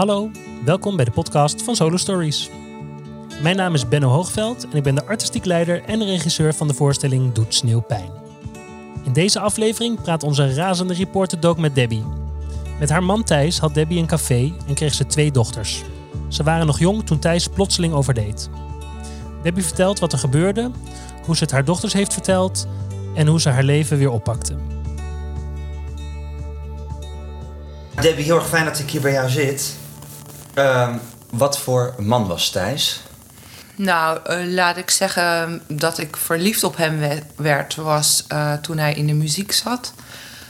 Hallo, welkom bij de podcast van Solo Stories. Mijn naam is Benno Hoogveld en ik ben de artistiek leider en regisseur van de voorstelling Doet Sneeuw Pijn. In deze aflevering praat onze razende reporter Dook met Debbie. Met haar man Thijs had Debbie een café en kreeg ze twee dochters. Ze waren nog jong toen Thijs plotseling overdeed. Debbie vertelt wat er gebeurde, hoe ze het haar dochters heeft verteld en hoe ze haar leven weer oppakte. Debbie, heel erg fijn dat ik hier bij jou zit. Ehm, wat voor man was Thijs? Nou, eh, laat ik zeggen dat ik verliefd op hem we- werd, was eh, toen hij in de muziek zat.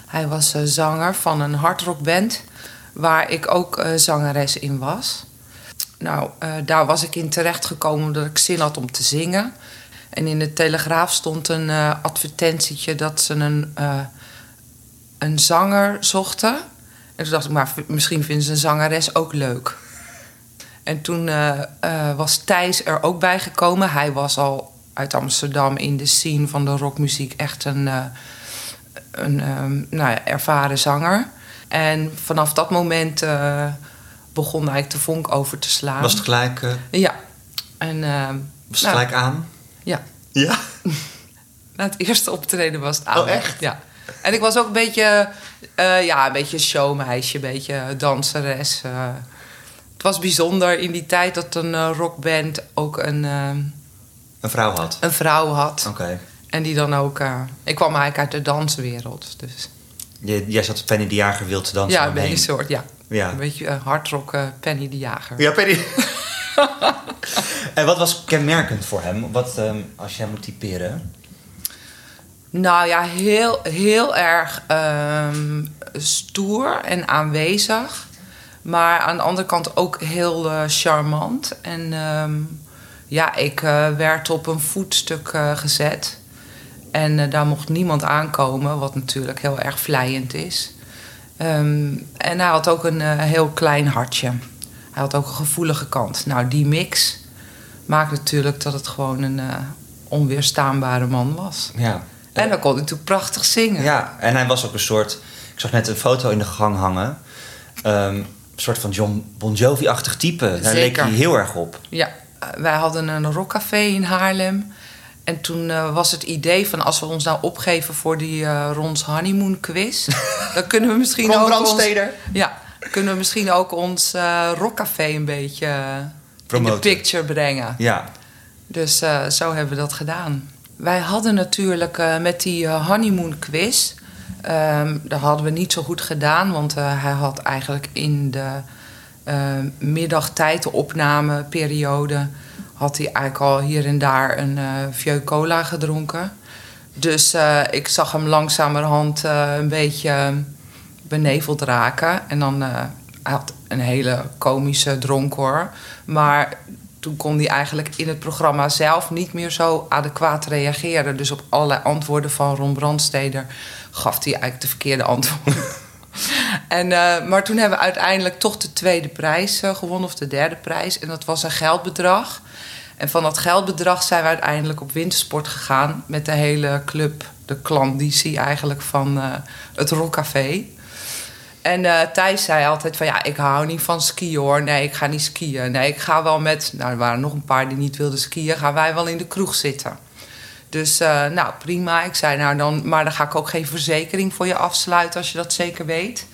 Hij was eh, zanger van een hardrockband, waar ik ook zangeres in was. Nou, daar was ik in terecht gekomen omdat ik zin had om te zingen. En in de Telegraaf stond een advertentietje dat ze een, een zanger zochten. En toen dacht ik, maar misschien vinden ze een zangeres ook leuk. En toen eh, eh, was Thijs er ook bij gekomen. Hij was al uit Amsterdam in de scene van de rockmuziek echt een, eh, een ehm, nou ja, ervaren zanger. En vanaf dat moment begon eigenlijk de vonk over te slaan. Was het gelijk, Ja. En was het nou, gelijk aan? ja. Ja. Na het eerste optreden was het aan. Oh, echt? Ja. En ik was ook een beetje, ja, een beetje showmeisje, een beetje danseres. Het was bijzonder in die tijd dat een eh, rockband ook een, eh, Een vrouw had. een vrouw had. Oké. En die dan ook... eh, ik kwam eigenlijk uit de danswereld, dus... Jij, jij zat Penny de Jager wild te dansen ja, een beetje soort, ja. Ja. Een beetje hardrock eh, Penny de Jager. Ja, Penny. en wat was kenmerkend voor hem? Wat, ehm, als jij moet typeren? Nou ja, heel, heel erg ehm, stoer en aanwezig. Maar aan de andere kant ook heel eh, charmant. En ehm, ja, ik eh, werd op een voetstuk eh, gezet. En daar mocht niemand aankomen, wat natuurlijk heel erg vlijend is. Ehm, en hij had ook een heel klein hartje. Hij had ook een gevoelige kant. Nou, die mix maakt natuurlijk dat het gewoon een onweerstaanbare man was. Ja. En dan kon hij natuurlijk prachtig zingen. Ja, en hij was ook een soort... Ik zag net een foto in de gang hangen. Ehm, soort van John Bon Jovi-achtig type. Daar leek hij heel erg op. Ja, eh, wij hadden een rockcafé in Haarlem. En toen eh, was het idee van als we ons nou opgeven voor die eh Rons Honeymoon quiz, dan kunnen we misschien Ron ook Brandsteder. Ons, ja, kunnen we misschien ook ons rockcafé een beetje in de picture brengen. Ja. Dus eh, zo hebben we dat gedaan. Wij hadden natuurlijk eh, met die honeymoon quiz... ehm dat hadden we niet zo goed gedaan... want eh, hij had eigenlijk in de eh, middagtijd, de opnameperiode... had hij eigenlijk al hier en daar een eh vieux cola gedronken. Dus eh, ik zag hem langzamerhand een beetje beneveld raken. En dan, hij had een hele komische dronk hoor. Maar toen kon hij eigenlijk in het programma zelf niet meer zo adequaat reageren. Dus op allerlei antwoorden van Ron Brandsteder gaf hij eigenlijk de verkeerde antwoorden. en, eh, maar toen hebben we uiteindelijk toch de tweede prijs eh, gewonnen, of de derde prijs. En dat was een geldbedrag. En van dat geldbedrag zijn we uiteindelijk op wintersport gegaan met de hele club, de klanditie eigenlijk van eh, het Rockcafé. En Thijs zei altijd van ja, ik hou niet van skiën hoor. Nee, ik ga niet skiën. Nee, ik ga wel met, nou er waren nog een paar die niet wilden skiën, gaan wij wel in de kroeg zitten. Dus eh, nou prima. Ik zei nou dan, maar dan ga ik ook geen verzekering voor je afsluiten als je dat zeker weet.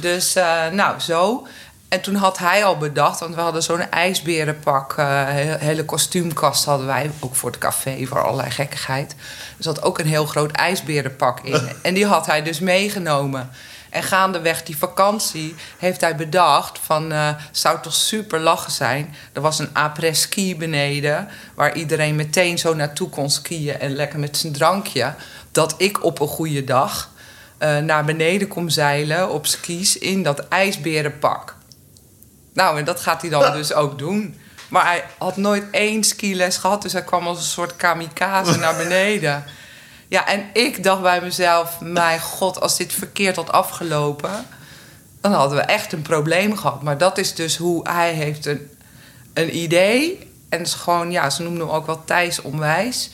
Dus eh, nou zo. En toen had hij al bedacht, want we hadden zo'n ijsberenpak, he- hele kostuumkast hadden wij, ook voor het café, voor allerlei gekkigheid. Er zat ook een heel groot ijsberenpak in. En die had hij dus meegenomen. En gaandeweg die vakantie heeft hij bedacht van... eh zou toch super lachen zijn. Er was een après-ski beneden... waar iedereen meteen zo naartoe kon skiën... en lekker met zijn drankje. Dat ik op een goede dag eh, naar beneden kom zeilen op skis... in dat ijsberenpak. Nou, en dat gaat hij dan dus ook doen. Maar hij had nooit één skiles gehad... dus hij kwam als een soort kamikaze naar beneden... Ja, en ik dacht bij mezelf: mijn god, als dit verkeerd had afgelopen, dan hadden we echt een probleem gehad. Maar dat is dus hoe hij heeft een, een idee. En is gewoon, ja, ze noemden hem ook wel Thijs onwijs.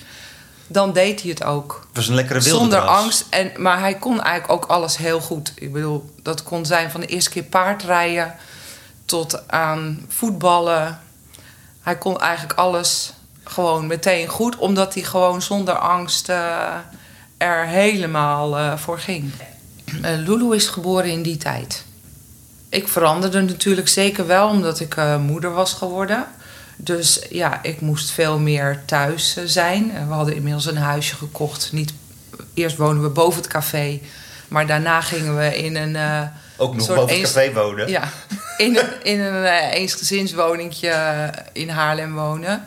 Dan deed hij het ook. Het was een lekkere wilde Zonder angst. En, maar hij kon eigenlijk ook alles heel goed. Ik bedoel, dat kon zijn van de eerste keer paardrijden... tot aan voetballen. Hij kon eigenlijk alles gewoon meteen goed, omdat hij gewoon zonder angst eh, er helemaal eh, voor ging. Eh, Lulu is geboren in die tijd. Ik veranderde natuurlijk zeker wel omdat ik moeder was geworden. Dus ja, ik moest veel meer thuis zijn. We hadden inmiddels een huisje gekocht. Niet, eerst woonden we boven het café. Maar daarna gingen we in een... eh, Ook nog soort boven het café wonen. ja, in een, in een eensgezinswoningje in Haarlem wonen.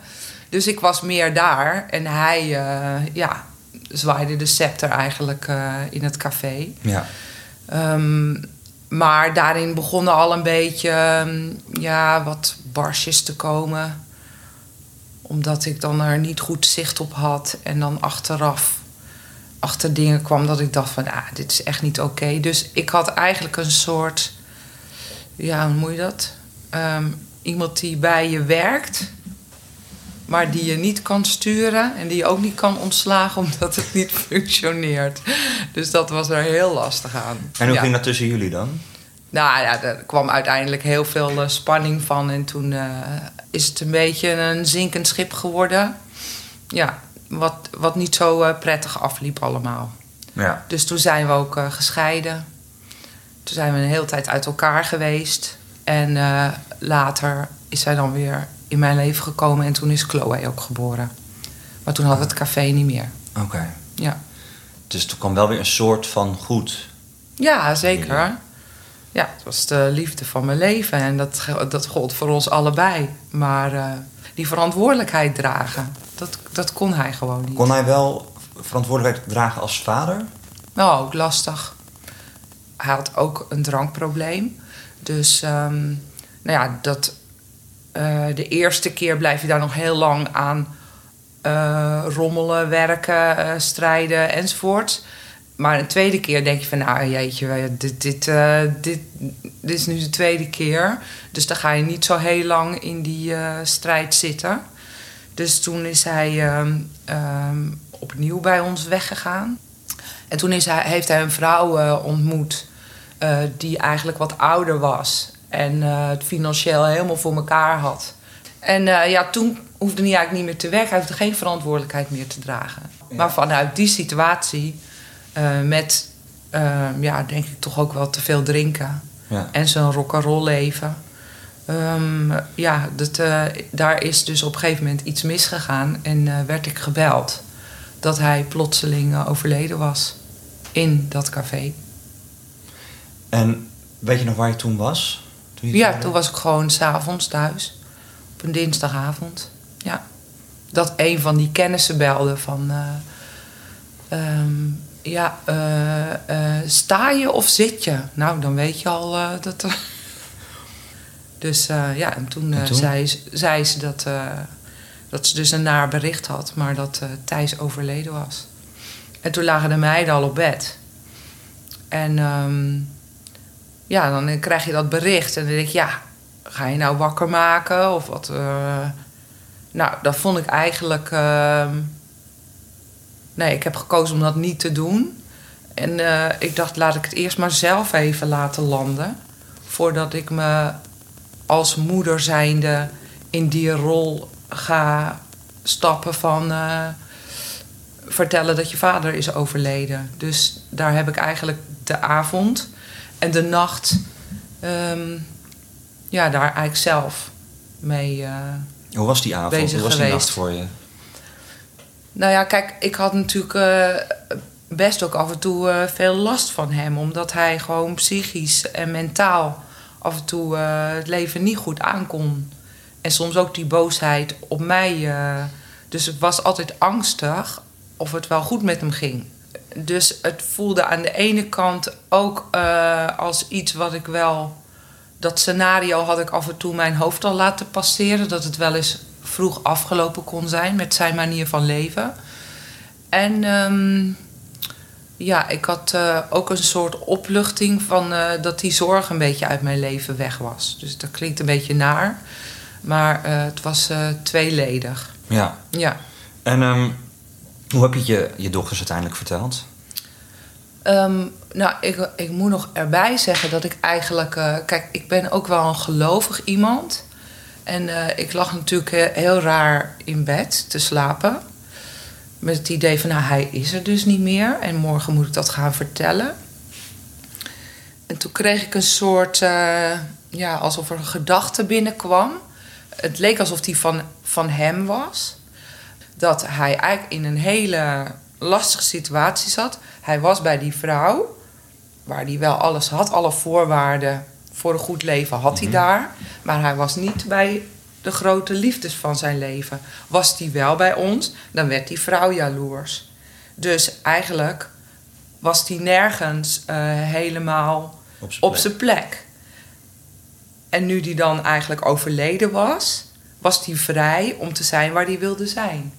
Dus ik was meer daar. En hij eh, ja, zwaaide de scepter eigenlijk eh, in het café. Ja. Ehm, maar daarin begonnen al een beetje ehm, ja, wat barsjes te komen. Omdat ik dan er niet goed zicht op had. En dan achteraf achter dingen kwam dat ik dacht van... Ah, dit is echt niet oké. Dus ik had eigenlijk een soort... Ja, hoe moet je dat? Ehm, iemand die bij je werkt... maar die je niet kan sturen... en die je ook niet kan ontslagen omdat het niet functioneert. Dus dat was er heel lastig aan. En hoe Ja. ging dat tussen jullie dan? Nou ja, er kwam uiteindelijk heel veel eh, spanning van. En toen eh, is het een beetje een zinkend schip geworden. Ja, wat, wat niet zo eh, prettig afliep allemaal. Ja. Dus toen zijn we ook gescheiden. Toen zijn we een hele tijd uit elkaar geweest. En later is zij dan weer in mijn leven gekomen. En toen is Chloe ook geboren. Maar toen had het café niet meer. Oké. Ja, Dus toen kwam wel weer een soort van goed. ja zeker. Ja, het was de liefde van mijn leven. En dat, dat gold voor ons allebei. Maar eh, die verantwoordelijkheid dragen, dat, dat kon hij gewoon niet. Kon hij wel verantwoordelijkheid dragen als vader? Nou, ook lastig. Hij had ook een drankprobleem. Dus, ehm, nou ja, dat, eh, de eerste keer blijf je daar nog heel lang aan eh, rommelen, werken, eh, strijden enzovoort. Maar een tweede keer denk je van, nou jeetje, dit, dit, dit, is nu de tweede keer. Dus dan ga je niet zo heel lang in die strijd zitten. Dus toen is hij ehm, ehm, opnieuw bij ons weggegaan. En toen is hij, heeft hij een vrouw ontmoet die eigenlijk wat ouder was. En eh, het financieel helemaal voor elkaar had. En eh, ja, toen hoefde hij eigenlijk niet meer te werken. Hij hoefde geen verantwoordelijkheid meer te dragen. Maar vanuit die situatie, eh, met eh, ja, denk ik toch ook wel te veel drinken. Ja. En zijn rock'n'roll leven. Ehm, ja, dat, daar is dus op een gegeven moment iets misgegaan. En werd ik gebeld dat hij plotseling overleden was. In dat café. En weet je nog waar je toen was? Toen Ja, toen was ik gewoon s'avonds thuis. Op een dinsdagavond. Ja. Dat een van die kennissen belde van... eh, ehm, ja, eh, eh, sta je of zit je? Nou, dan weet je al dat... dus ja, en toen, En toen? Zei, ze- zei ze dat, dat ze dus een naar bericht had... maar dat Thijs overleden was. En toen lagen de meiden al op bed. En... ehm, ja, dan krijg je dat bericht en dan denk je, ja, ga je nou wakker maken of wat? eh? nou, dat vond ik eigenlijk. ehm, nee, ik heb gekozen om dat niet te doen. En eh, ik dacht, laat ik het eerst maar zelf even laten landen. Voordat ik me als moeder zijnde in die rol ga stappen van eh, vertellen dat je vader is overleden. Dus daar heb ik eigenlijk de avond en de nacht, ehm, ja, daar eigenlijk zelf mee. eh, Hoe was die avond? Hoe was die geweest. nacht voor je? nou ja, kijk, ik had natuurlijk eh, best ook af en toe eh, veel last van hem. Omdat hij gewoon psychisch en mentaal af en toe het leven niet goed aankon. En soms ook die boosheid op mij. dus het was altijd angstig of het wel goed met hem ging. Dus het voelde aan de ene kant ook eh, als iets wat ik wel. Dat scenario had ik af en toe mijn hoofd al laten passeren. Dat het wel eens vroeg afgelopen kon zijn met zijn manier van leven. En ehm, ja, ik had eh, ook een soort opluchting van eh, dat die zorg een beetje uit mijn leven weg was. Dus dat klinkt een beetje naar. Maar het was tweeledig. Ja. Ja. En ehm, hoe heb je je, je dochters uiteindelijk verteld? Ehm, nou, ik, ik moet nog erbij zeggen dat ik eigenlijk... eh, kijk, ik ben ook wel een gelovig iemand. En eh, ik lag natuurlijk he- heel raar in bed te slapen. Met het idee van, nou, hij is er dus niet meer. En morgen moet ik dat gaan vertellen. En toen kreeg ik een soort... eh, ja, alsof er een gedachte binnenkwam. Het leek alsof die van, van hem was. Dat hij eigenlijk in een hele lastige situatie zat. Hij was bij die vrouw, waar hij wel alles had, alle voorwaarden voor een goed leven had hij daar. Maar hij was niet bij de grote liefdes van zijn leven. Was hij wel bij ons, dan werd die vrouw jaloers. Dus eigenlijk was hij nergens eh, helemaal Op zijn plek. plek. En nu die dan eigenlijk overleden was, was hij vrij om te zijn waar hij wilde zijn.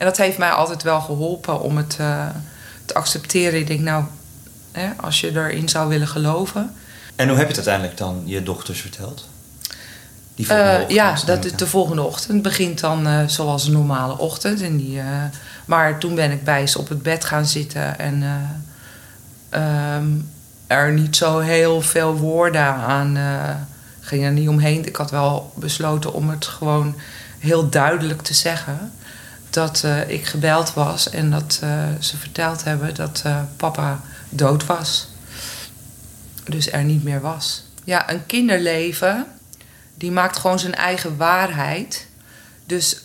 En dat heeft mij altijd wel geholpen om het eh, te accepteren. Ik denk, nou, hè, als je erin zou willen geloven. En hoe heb je het uiteindelijk dan je dochters verteld? Die Eh, volgende ochtend, ja, dat, de volgende ochtend begint dan eh, zoals een normale ochtend. En die, maar toen ben ik bij ze op het bed gaan zitten en eh, ehm, er niet zo heel veel woorden aan ging er niet omheen. Ik had wel besloten om het gewoon heel duidelijk te zeggen. Dat eh, ik gebeld was en dat eh, ze verteld hebben dat eh, papa dood was. Dus er niet meer was. Ja, een kinderleven die maakt gewoon zijn eigen waarheid. Dus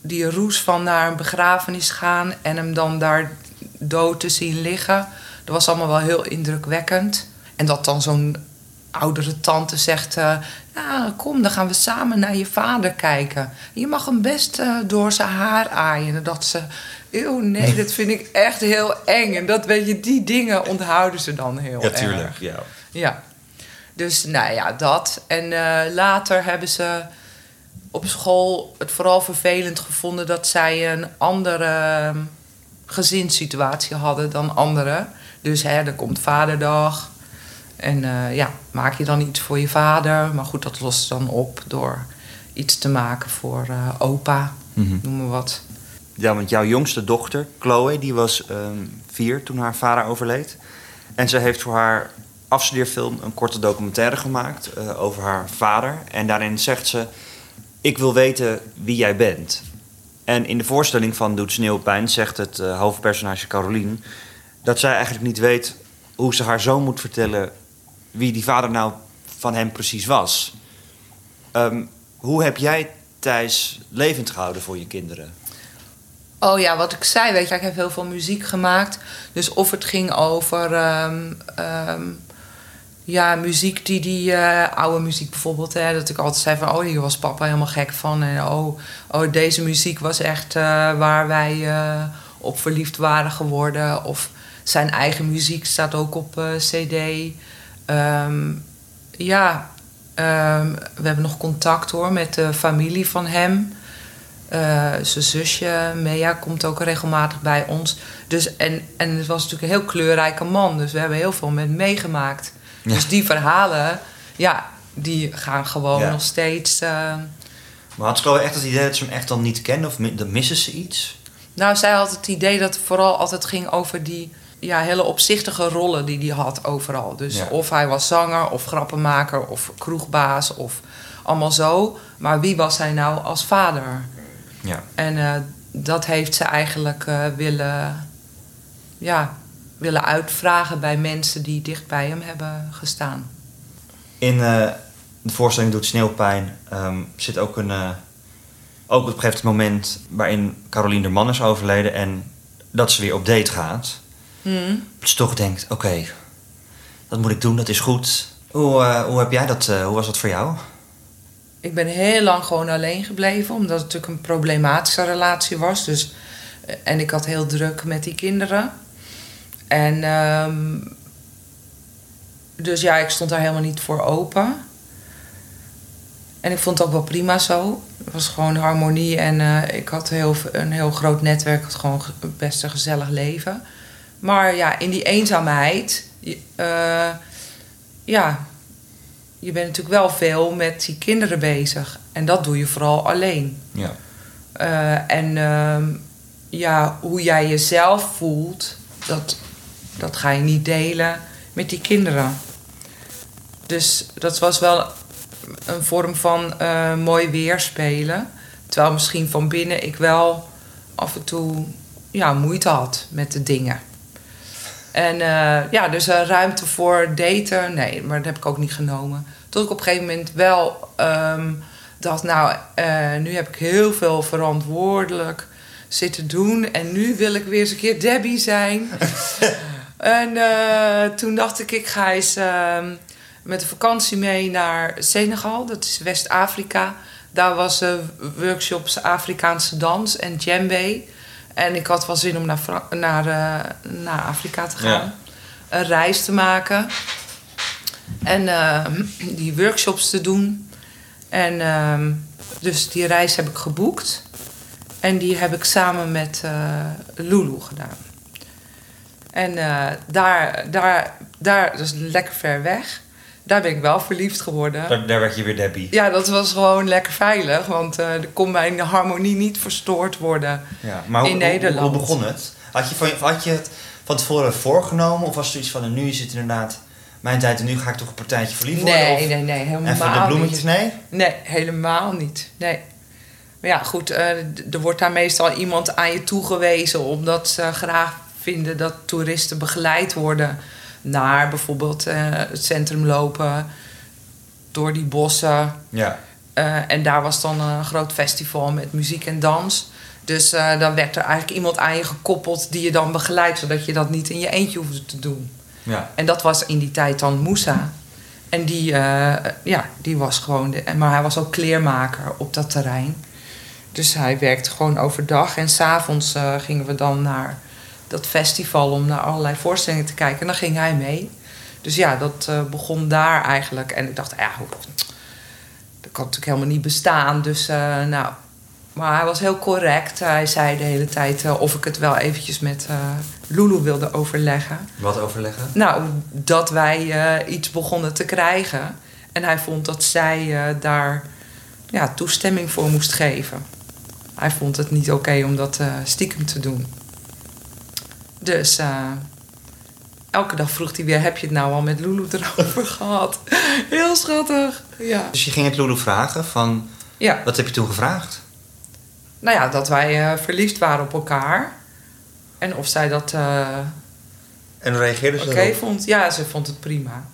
die roes van naar een begrafenis gaan en hem dan daar dood te zien liggen, dat was allemaal wel heel indrukwekkend. En dat dan zo'n oudere tante zegt: eh, Nou, kom, dan gaan we samen naar je vader kijken. Je mag hem best eh, door zijn haar aaien. En dat ze. Eeuw, nee, dat vind ik echt heel eng. En dat weet je, die dingen onthouden ze dan heel Ja, erg. tuurlijk. Ja. Ja. Dus nou ja, dat. En eh, later hebben ze op school het vooral vervelend gevonden dat zij een andere ehm, gezinssituatie hadden dan anderen. Dus hè, er komt vaderdag. En eh, ja, maak je dan iets voor je vader. Maar goed, dat lost dan op door iets te maken voor eh, opa, Mhm. noem maar wat. Ja, want jouw jongste dochter, Chloe, die was ehm, vier toen haar vader overleed. En ze heeft voor haar afstudeerfilm een korte documentaire gemaakt eh, over haar vader. En daarin zegt ze: Ik wil weten wie jij bent. En in de voorstelling van Doet Sneeuwpijn zegt het hoofdpersonage Carolien dat zij eigenlijk niet weet hoe ze haar zoon moet vertellen wie die vader nou van hem precies was. Ehm, hoe heb jij Thijs levend gehouden voor je kinderen? Oh ja, wat ik zei, weet je, ik heb heel veel muziek gemaakt. Dus of het ging over ehm, ehm, ja, muziek die die eh, oude muziek bijvoorbeeld, hè, dat ik altijd zei van, oh, hier was papa helemaal gek van. En oh, oh deze muziek was echt eh, waar wij eh, op verliefd waren geworden. Of zijn eigen muziek staat ook op CD. Ehm, ja, ehm, we hebben nog contact hoor met de familie van hem. Eh, zijn zusje Mea komt ook regelmatig bij ons. Dus, en, en het was natuurlijk een heel kleurrijke man. Dus we hebben heel veel met meegemaakt. Ja. Dus die verhalen, ja, die gaan gewoon Ja. nog steeds. eh, Maar had Chloe echt het idee dat ze hem echt dan niet kende? Of dan missen ze iets? Nou, zij had het idee dat het vooral altijd ging over die ja, hele opzichtige rollen die hij had overal. Dus Ja. of hij was zanger, of grappenmaker, of kroegbaas, of allemaal zo. Maar wie was hij nou als vader? Ja. En eh, dat heeft ze eigenlijk eh, willen, ja, willen uitvragen bij mensen die dicht bij hem hebben gestaan. In eh, de voorstelling Doet Sneeuwpijn ehm, zit ook een... ook op een gegeven moment waarin Caroline de man is overleden... en dat ze weer op date gaat. Hmm. Dat ze toch denkt, oké, dat moet ik doen, dat is goed. Hoe, eh, hoe heb jij dat, eh, hoe was dat voor jou? Ik ben heel lang gewoon alleen gebleven, omdat het natuurlijk een problematische relatie was. Dus, eh, en ik had heel druk met die kinderen. En ehm, dus ja, ik stond daar helemaal niet voor open. En ik vond het ook wel prima zo. Het was gewoon harmonie en ik had heel, een heel groot netwerk. Had gewoon ge- best een gezellig leven. Maar ja, in die eenzaamheid... je- eh, ja, je bent natuurlijk wel veel met die kinderen bezig. En dat doe je vooral alleen. Ja. Eh, en ehm, ja, hoe jij jezelf voelt, dat dat ga je niet delen met die kinderen. Dus dat was wel een vorm van eh, mooi weerspelen. Terwijl misschien van binnen ik wel af en toe ja, moeite had met de dingen. En eh, ja, dus een ruimte voor daten, nee, maar dat heb ik ook niet genomen. Tot ik op een gegeven moment wel ehm, dacht, nou, eh, nu heb ik heel veel verantwoordelijk zitten doen. En nu wil ik weer eens een keer Debbie zijn. en eh, toen dacht ik, ik ga eens ehm, met de vakantie mee naar Senegal. Dat is West-Afrika. Daar was workshops Afrikaanse dans en djembe. En ik had wel zin om naar, naar, uh, naar Afrika te gaan. Een reis te maken. En uh, die workshops te doen. En uh, dus die reis heb ik geboekt. En die heb ik samen met uh, Lulu gedaan. En daar, daar, daar, dat is lekker ver weg daar ben ik wel verliefd geworden. Daar, daar werd je weer Debbie. Ja, dat was gewoon lekker veilig. Want uh, er kon mijn harmonie niet verstoord worden ja, maar in hoe, Nederland. Hoe, begon het? Had je, van, had je het van tevoren voorgenomen? Of was er iets van, nu is het inderdaad mijn tijd en nu ga ik toch een partijtje verliefd worden? Nee, nee, nee, helemaal niet. Even de bloemetjes, nee? Nee, helemaal niet. Nee. Maar ja, goed, uh, er wordt daar meestal iemand aan je toegewezen... omdat ze graag vinden dat toeristen begeleid worden naar bijvoorbeeld uh, het centrum lopen, door die bossen. Ja. Uh, en daar was dan een groot festival met muziek en dans. Dus uh, dan werd er eigenlijk iemand aan je gekoppeld die je dan begeleidt, zodat je dat niet in je eentje hoefde te doen. Ja. En dat was in die tijd dan Moussa. En die, ja, die was gewoon. De, maar hij was ook kleermaker op dat terrein. Dus hij werkte gewoon overdag. En s'avonds gingen we dan naar dat festival om naar allerlei voorstellingen te kijken. En dan ging hij mee. Dus ja, dat uh, begon daar eigenlijk. En ik dacht, ja, dat kan natuurlijk helemaal niet bestaan. Dus uh, nou, maar hij was heel correct. Hij zei de hele tijd uh, of ik het wel eventjes met Lulu wilde overleggen. Wat overleggen? Nou, dat wij iets begonnen te krijgen. En hij vond dat zij daar ja, toestemming voor moest geven. Hij vond het niet oké om dat stiekem te doen. Dus uh, elke dag vroeg hij weer: Heb je het nou al met Lulu erover gehad? Heel schattig. Ja. Dus je ging het Lulu vragen van. Ja. Wat heb je toen gevraagd? Nou ja, dat wij uh, verliefd waren op elkaar. En of zij dat. Uh, en reageerde ze Oké vond. Ja, ze vond het prima.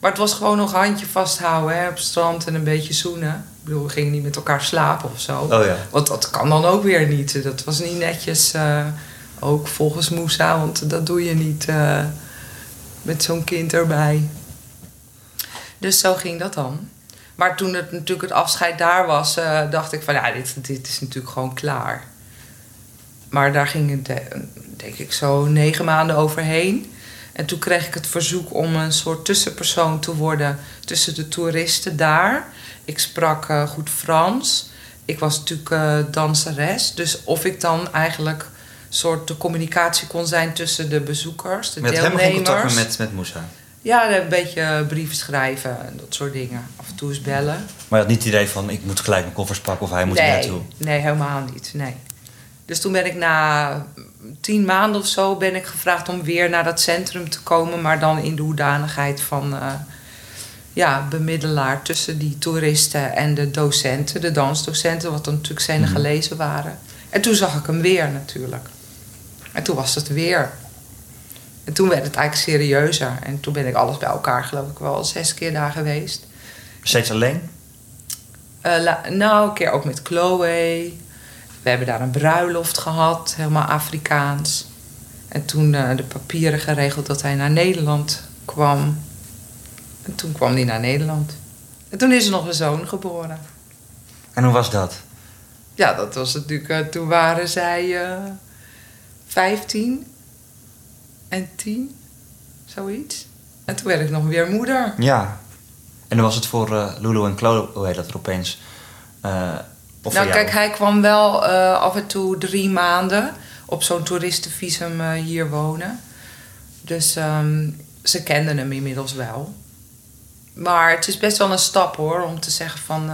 Maar het was gewoon nog handje vasthouden hè, op het strand en een beetje zoenen. Ik bedoel, we gingen niet met elkaar slapen of zo. Oh ja. Want dat kan dan ook weer niet. Dat was niet netjes. Uh, ook volgens Moussa, want dat doe je niet uh, met zo'n kind erbij. Dus zo ging dat dan. Maar toen het natuurlijk het afscheid daar was, uh, dacht ik van ja, dit, is natuurlijk gewoon klaar. Maar daar ging het denk ik zo negen maanden overheen. En toen kreeg ik het verzoek om een soort tussenpersoon te worden tussen de toeristen daar. Ik sprak goed Frans. Ik was natuurlijk danseres. Dus of ik dan eigenlijk soort de communicatie kon zijn tussen de bezoekers, de met deelnemers. Met hem contact met, met Moussa? Ja, een beetje brieven schrijven en dat soort dingen. Af en toe eens bellen. Maar je had niet het idee van, ik moet gelijk mijn koffers pakken of hij moet nee, naartoe? Nee, helemaal niet, nee. Dus toen ben ik na tien maanden of zo ben ik gevraagd om weer naar dat centrum te komen. Maar dan in de hoedanigheid van uh, ja, bemiddelaar tussen die toeristen en de docenten. De dansdocenten, wat dan natuurlijk Senegalezen mm. waren. En toen zag ik hem weer natuurlijk. En toen was het weer. En toen werd het eigenlijk serieuzer. En toen ben ik alles bij elkaar, geloof ik, wel zes keer daar geweest. Steeds alleen? Uh, nou, een keer ook met Chloe. We hebben daar een bruiloft gehad, helemaal Afrikaans. En toen uh, de papieren geregeld dat hij naar Nederland kwam. En toen kwam hij naar Nederland. En toen is er nog een zoon geboren. En hoe was dat? Ja, dat was natuurlijk. Uh, toen waren zij 15 en 10, zoiets. En toen werd ik nog weer moeder. Ja. En dan was het voor uh, Lulu en Chloe, hoe heet dat er opeens? Uh, of nou, kijk, hij kwam wel uh, af en toe drie maanden op zo'n toeristenvisum hier wonen. Dus um, ze kenden hem inmiddels wel. Maar het is best wel een stap hoor, om te zeggen van.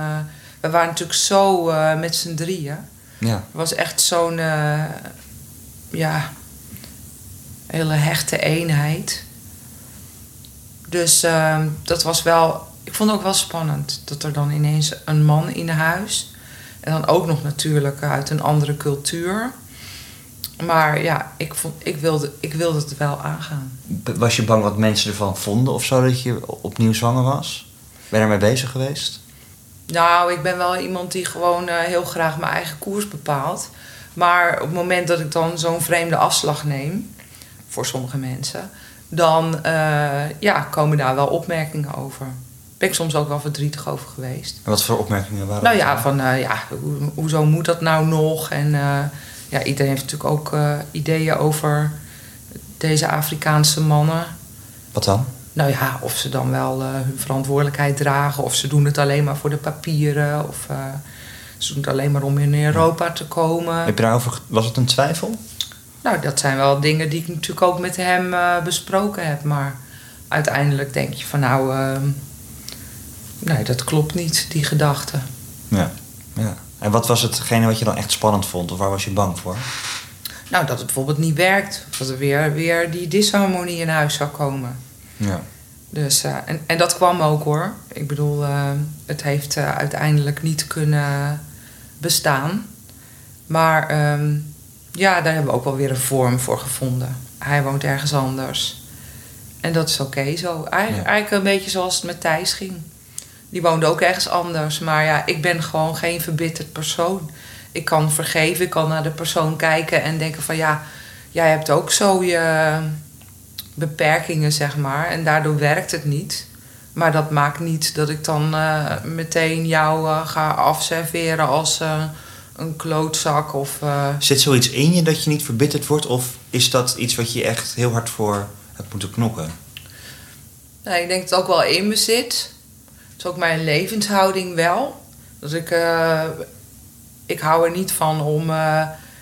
we waren natuurlijk zo met z'n drieën. Ja. Het was echt zo'n ja, hele hechte eenheid. Dus ehm, dat was wel, ik vond het ook wel spannend dat er dan ineens een man in huis. En dan ook nog natuurlijk uit een andere cultuur. Maar ja, ik, vond, ik, wilde, ik wilde het wel aangaan. Was je bang wat mensen ervan vonden of zo dat je opnieuw zwanger was? Ben je ermee bezig geweest? Nou, ik ben wel iemand die gewoon eh, heel graag mijn eigen koers bepaalt. Maar op het moment dat ik dan zo'n vreemde afslag neem, voor sommige mensen, dan eh, ja, komen daar wel opmerkingen over. Ben ik soms ook wel verdrietig over geweest. En wat voor opmerkingen waren Nou ja, van eh, ja, hoe, hoezo moet dat nou nog? En eh, ja, iedereen heeft natuurlijk ook ideeën over deze Afrikaanse mannen. Wat dan? Nou ja, of ze dan wel hun verantwoordelijkheid dragen, of ze doen het alleen maar voor de papieren, of ze doen het alleen maar om in Europa te komen. Heb je daarover, was het een twijfel? Nou, dat zijn wel dingen die ik natuurlijk ook met hem eh, besproken heb, maar uiteindelijk denk je van nou, eh, nee, dat klopt niet, die gedachte. Ja. ja. En wat was hetgene wat je dan echt spannend vond? Of waar was je bang voor? Nou, dat het bijvoorbeeld niet werkt, of dat er weer, weer die disharmonie in huis zou komen. Ja. Dus, eh, en, en dat kwam ook hoor. Ik bedoel, eh, het heeft uiteindelijk niet kunnen bestaan. Maar ehm, ja, daar hebben we ook wel weer een vorm voor gevonden. Hij woont ergens anders. En dat is oké zo. Eigen- Ja. Eigenlijk een beetje zoals het met Thijs ging. Die woonde ook ergens anders. Maar ja, ik ben gewoon geen verbitterd persoon. Ik kan vergeven, ik kan naar de persoon kijken en denken van ja, jij hebt ook zo je beperkingen, zeg maar. En daardoor werkt het niet. Maar dat maakt niet dat ik dan eh, meteen jou eh, ga afserveren als eh, een klootzak of... Zit zoiets in je dat je niet verbitterd wordt? Of is dat iets wat je echt heel hard voor hebt moeten knokken? Nee, ik denk dat het ook wel in me zit. Het is ook mijn levenshouding wel. Dat ik, ik hou er niet van om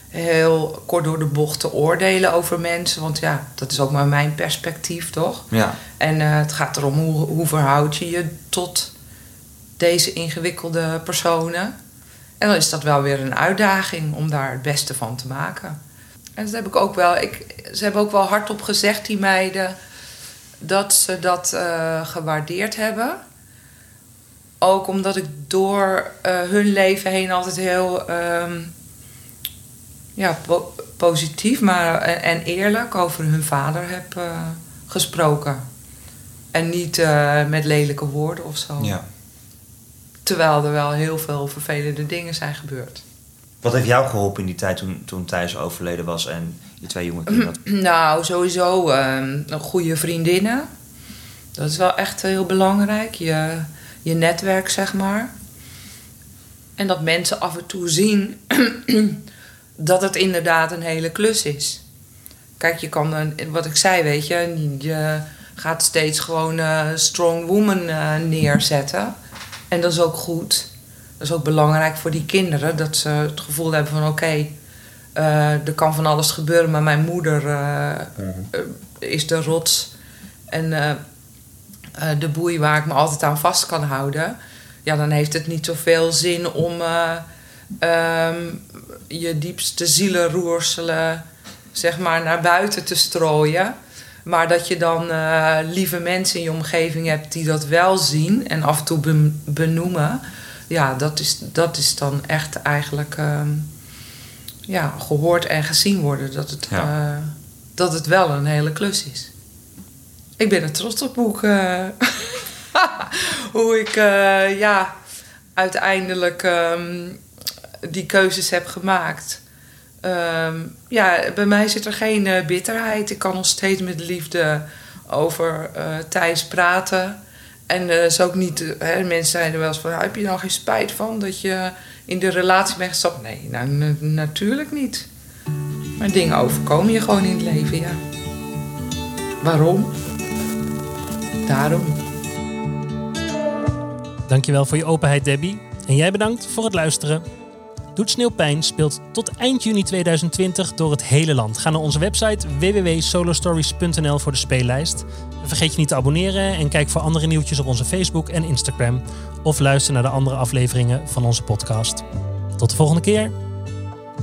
heel kort door de bocht te oordelen over mensen. Want ja, dat is ook maar mijn perspectief, toch? Ja. En eh, het gaat erom hoe, hoe verhoud je je tot deze ingewikkelde personen. En dan is dat wel weer een uitdaging om daar het beste van te maken. En dat heb ik ook wel. Ik, ze hebben ook wel hardop gezegd, die meiden, dat ze dat eh, gewaardeerd hebben. Ook omdat ik door eh, hun leven heen altijd heel ehm, ja, po- positief maar, en, eerlijk over hun vader heb gesproken. En niet eh, met lelijke woorden of zo. ja. Terwijl er wel heel veel vervelende dingen zijn gebeurd. Wat heeft jou geholpen in die tijd toen, toen Thijs overleden was en je twee jonge kinderen? Nou, sowieso ehm, een goede vriendinnen. Dat is wel echt heel belangrijk. Je, je netwerk, zeg maar. En dat mensen af en toe zien dat het inderdaad een hele klus is. Kijk, je kan, een, wat ik zei, weet je, je gaat steeds gewoon eh strong woman eh, neerzetten. En dat is ook goed. Dat is ook belangrijk voor die kinderen, dat ze het gevoel hebben van oké, eh, er kan van alles gebeuren, maar mijn moeder is de rots en de boei waar ik me altijd aan vast kan houden. Ja, dan heeft het niet zoveel zin om ehm, je diepste zielenroerselen zeg maar, naar buiten te strooien. Maar dat je dan eh, lieve mensen in je omgeving hebt die dat wel zien en af en toe ben- benoemen. Ja, dat is, dat is dan echt eigenlijk ehm, ja, gehoord en gezien worden. Dat het, Ja. eh, dat het wel een hele klus is. Ik ben er trots op hoe ik, eh, hoe ik ja, uiteindelijk ehm, die keuzes heb gemaakt. Ehm, ja, bij mij zit er geen eh, bitterheid. Ik kan nog steeds met liefde over eh Thijs praten. En eh is ook niet, hè, mensen zeiden wel eens van, heb je nou geen spijt van dat je in de relatie bent gestapt? Nee, nou, na- natuurlijk niet. Maar dingen overkomen je gewoon in het leven, ja. Waarom? Daarom. Dankjewel voor je openheid, Debbie. En jij bedankt voor het luisteren. Doet Sneeuwpijn speelt tot eind juni 2020 door het hele land. Ga naar onze website www.solostories.nl voor de speellijst. Vergeet je niet te abonneren en kijk voor andere nieuwtjes op onze Facebook en Instagram. Of luister naar de andere afleveringen van onze podcast. Tot de volgende keer.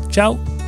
Ciao.